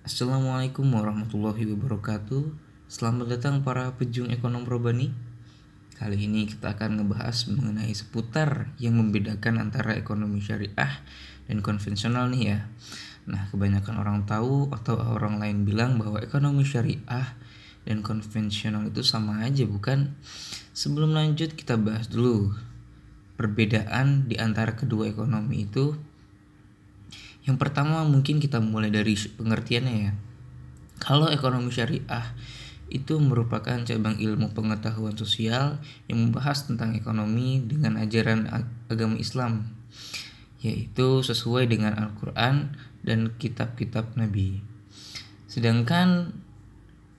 Assalamualaikum warahmatullahi wabarakatuh. Selamat datang para pejung ekonom probani Kali ini kita akan ngebahas mengenai seputar yang membedakan antara ekonomi syariah dan konvensional nih ya. Nah kebanyakan orang tahu atau orang lain bilang bahwa ekonomi syariah dan konvensional itu sama aja bukan? Sebelum lanjut kita bahas dulu Perbedaan di antara kedua ekonomi itu yang pertama mungkin kita mulai dari pengertiannya ya. Kalau ekonomi syariah itu merupakan cabang ilmu pengetahuan sosial yang membahas tentang ekonomi dengan ajaran agama Islam yaitu sesuai dengan Al-Qur'an dan kitab-kitab Nabi. Sedangkan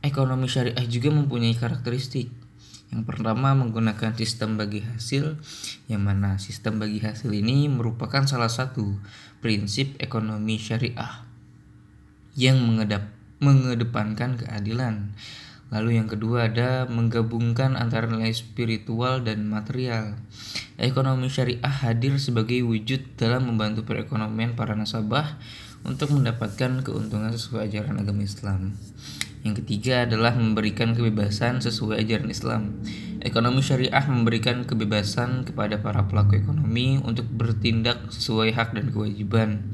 ekonomi syariah juga mempunyai karakteristik yang pertama menggunakan sistem bagi hasil, yang mana sistem bagi hasil ini merupakan salah satu prinsip ekonomi syariah yang mengedap, mengedepankan keadilan. Lalu yang kedua ada menggabungkan antara nilai spiritual dan material. Ekonomi syariah hadir sebagai wujud dalam membantu perekonomian para nasabah untuk mendapatkan keuntungan sesuai ajaran agama Islam. Yang ketiga adalah memberikan kebebasan sesuai ajaran Islam. Ekonomi syariah memberikan kebebasan kepada para pelaku ekonomi untuk bertindak sesuai hak dan kewajiban,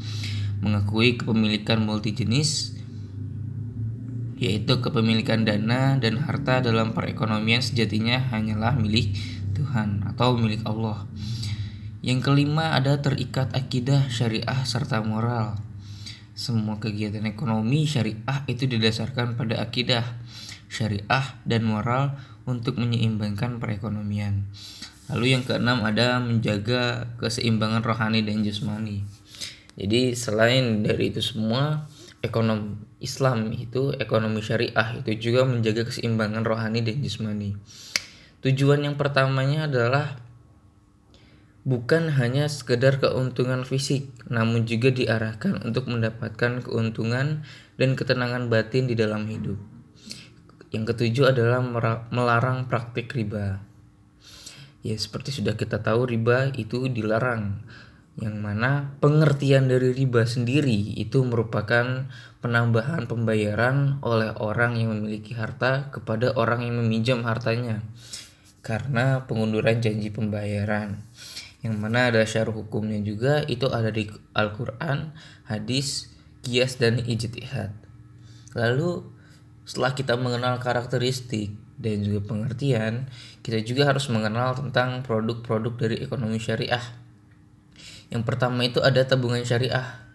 mengakui kepemilikan multi jenis, yaitu kepemilikan dana dan harta dalam perekonomian sejatinya hanyalah milik Tuhan atau milik Allah. Yang kelima ada terikat akidah syariah serta moral. Semua kegiatan ekonomi syariah itu didasarkan pada akidah syariah dan moral untuk menyeimbangkan perekonomian. Lalu yang keenam ada menjaga keseimbangan rohani dan jasmani. Jadi selain dari itu semua, ekonomi Islam itu ekonomi syariah itu juga menjaga keseimbangan rohani dan jasmani. Tujuan yang pertamanya adalah bukan hanya sekedar keuntungan fisik, namun juga diarahkan untuk mendapatkan keuntungan dan ketenangan batin di dalam hidup. Yang ketujuh adalah melarang praktik riba. Ya, seperti sudah kita tahu riba itu dilarang. Yang mana pengertian dari riba sendiri itu merupakan penambahan pembayaran oleh orang yang memiliki harta kepada orang yang meminjam hartanya karena pengunduran janji pembayaran yang mana ada syarah hukumnya juga itu ada di Al-Quran, hadis, kias dan ijtihad. Lalu setelah kita mengenal karakteristik dan juga pengertian, kita juga harus mengenal tentang produk-produk dari ekonomi syariah. Yang pertama itu ada tabungan syariah.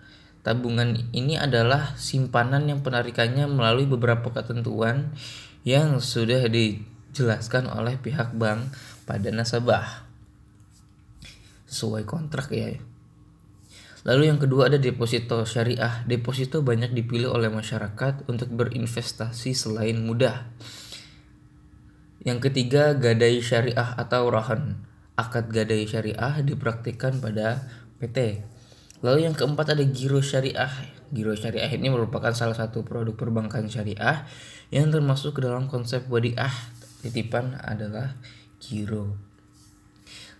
Tabungan ini adalah simpanan yang penarikannya melalui beberapa ketentuan yang sudah dijelaskan oleh pihak bank pada nasabah sesuai kontrak ya. Lalu yang kedua ada deposito syariah. Deposito banyak dipilih oleh masyarakat untuk berinvestasi selain mudah. Yang ketiga gadai syariah atau rahan. Akad gadai syariah dipraktikkan pada PT. Lalu yang keempat ada giro syariah. Giro syariah ini merupakan salah satu produk perbankan syariah yang termasuk ke dalam konsep wadiah. Titipan adalah giro.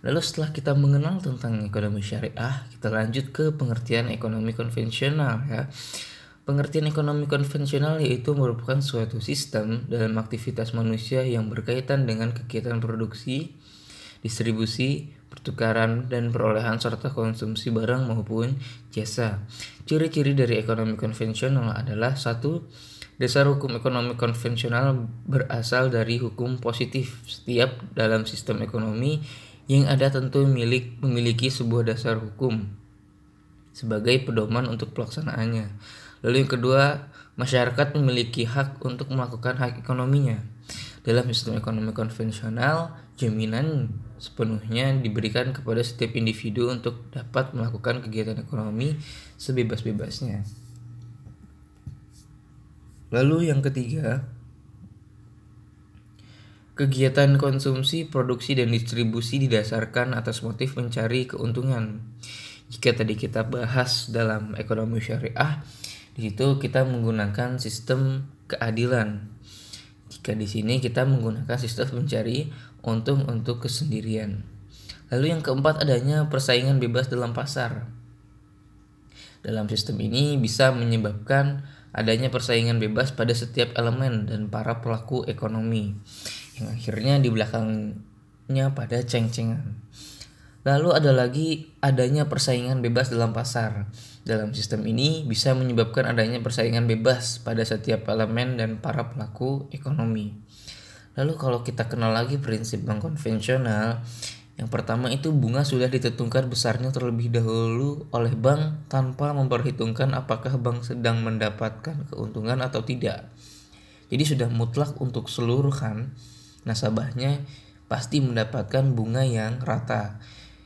Lalu setelah kita mengenal tentang ekonomi syariah, kita lanjut ke pengertian ekonomi konvensional ya. Pengertian ekonomi konvensional yaitu merupakan suatu sistem dalam aktivitas manusia yang berkaitan dengan kegiatan produksi, distribusi, pertukaran, dan perolehan serta konsumsi barang maupun jasa. Ciri-ciri dari ekonomi konvensional adalah satu, Dasar hukum ekonomi konvensional berasal dari hukum positif. Setiap dalam sistem ekonomi yang ada tentu milik memiliki sebuah dasar hukum sebagai pedoman untuk pelaksanaannya. Lalu yang kedua, masyarakat memiliki hak untuk melakukan hak ekonominya. Dalam sistem ekonomi konvensional, jaminan sepenuhnya diberikan kepada setiap individu untuk dapat melakukan kegiatan ekonomi sebebas-bebasnya. Lalu yang ketiga, Kegiatan konsumsi, produksi, dan distribusi didasarkan atas motif mencari keuntungan. Jika tadi kita bahas dalam ekonomi syariah, di situ kita menggunakan sistem keadilan. Jika di sini kita menggunakan sistem mencari untung untuk kesendirian. Lalu yang keempat adanya persaingan bebas dalam pasar. Dalam sistem ini bisa menyebabkan adanya persaingan bebas pada setiap elemen dan para pelaku ekonomi yang akhirnya di belakangnya pada ceng-cengan. Lalu ada lagi adanya persaingan bebas dalam pasar. Dalam sistem ini bisa menyebabkan adanya persaingan bebas pada setiap elemen dan para pelaku ekonomi. Lalu kalau kita kenal lagi prinsip bank konvensional, yang pertama itu bunga sudah ditentukan besarnya terlebih dahulu oleh bank tanpa memperhitungkan apakah bank sedang mendapatkan keuntungan atau tidak. Jadi sudah mutlak untuk seluruh kan nasabahnya pasti mendapatkan bunga yang rata.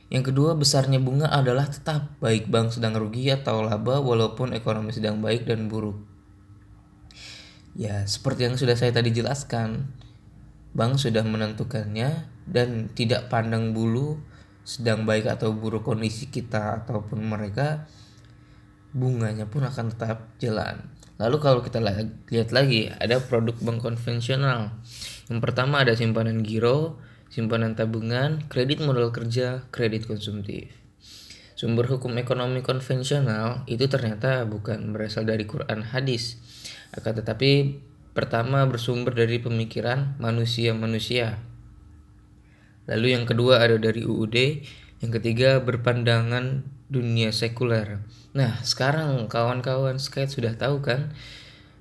Yang kedua, besarnya bunga adalah tetap baik bank sedang rugi atau laba walaupun ekonomi sedang baik dan buruk. Ya, seperti yang sudah saya tadi jelaskan, bank sudah menentukannya dan tidak pandang bulu sedang baik atau buruk kondisi kita ataupun mereka, bunganya pun akan tetap jalan. Lalu kalau kita lihat lagi, ada produk bank konvensional. Yang pertama ada simpanan giro, simpanan tabungan, kredit modal kerja, kredit konsumtif. Sumber hukum ekonomi konvensional itu ternyata bukan berasal dari Quran hadis, akan tetapi pertama bersumber dari pemikiran manusia-manusia. Lalu yang kedua ada dari UUD, yang ketiga berpandangan dunia sekuler. Nah, sekarang kawan-kawan skate sudah tahu kan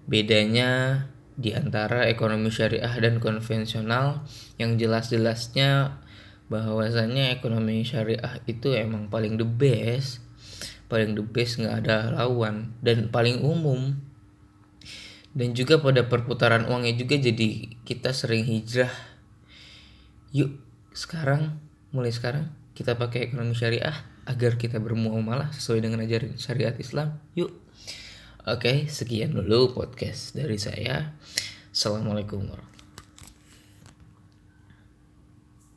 bedanya di antara ekonomi syariah dan konvensional yang jelas-jelasnya bahwasannya ekonomi syariah itu emang paling the best paling the best nggak ada lawan dan paling umum. Dan juga pada perputaran uangnya juga jadi kita sering hijrah. Yuk sekarang mulai sekarang kita pakai ekonomi syariah agar kita bermuamalah sesuai dengan ajaran syariat Islam. Yuk Oke, sekian dulu podcast dari saya. Assalamualaikum warahmatullahi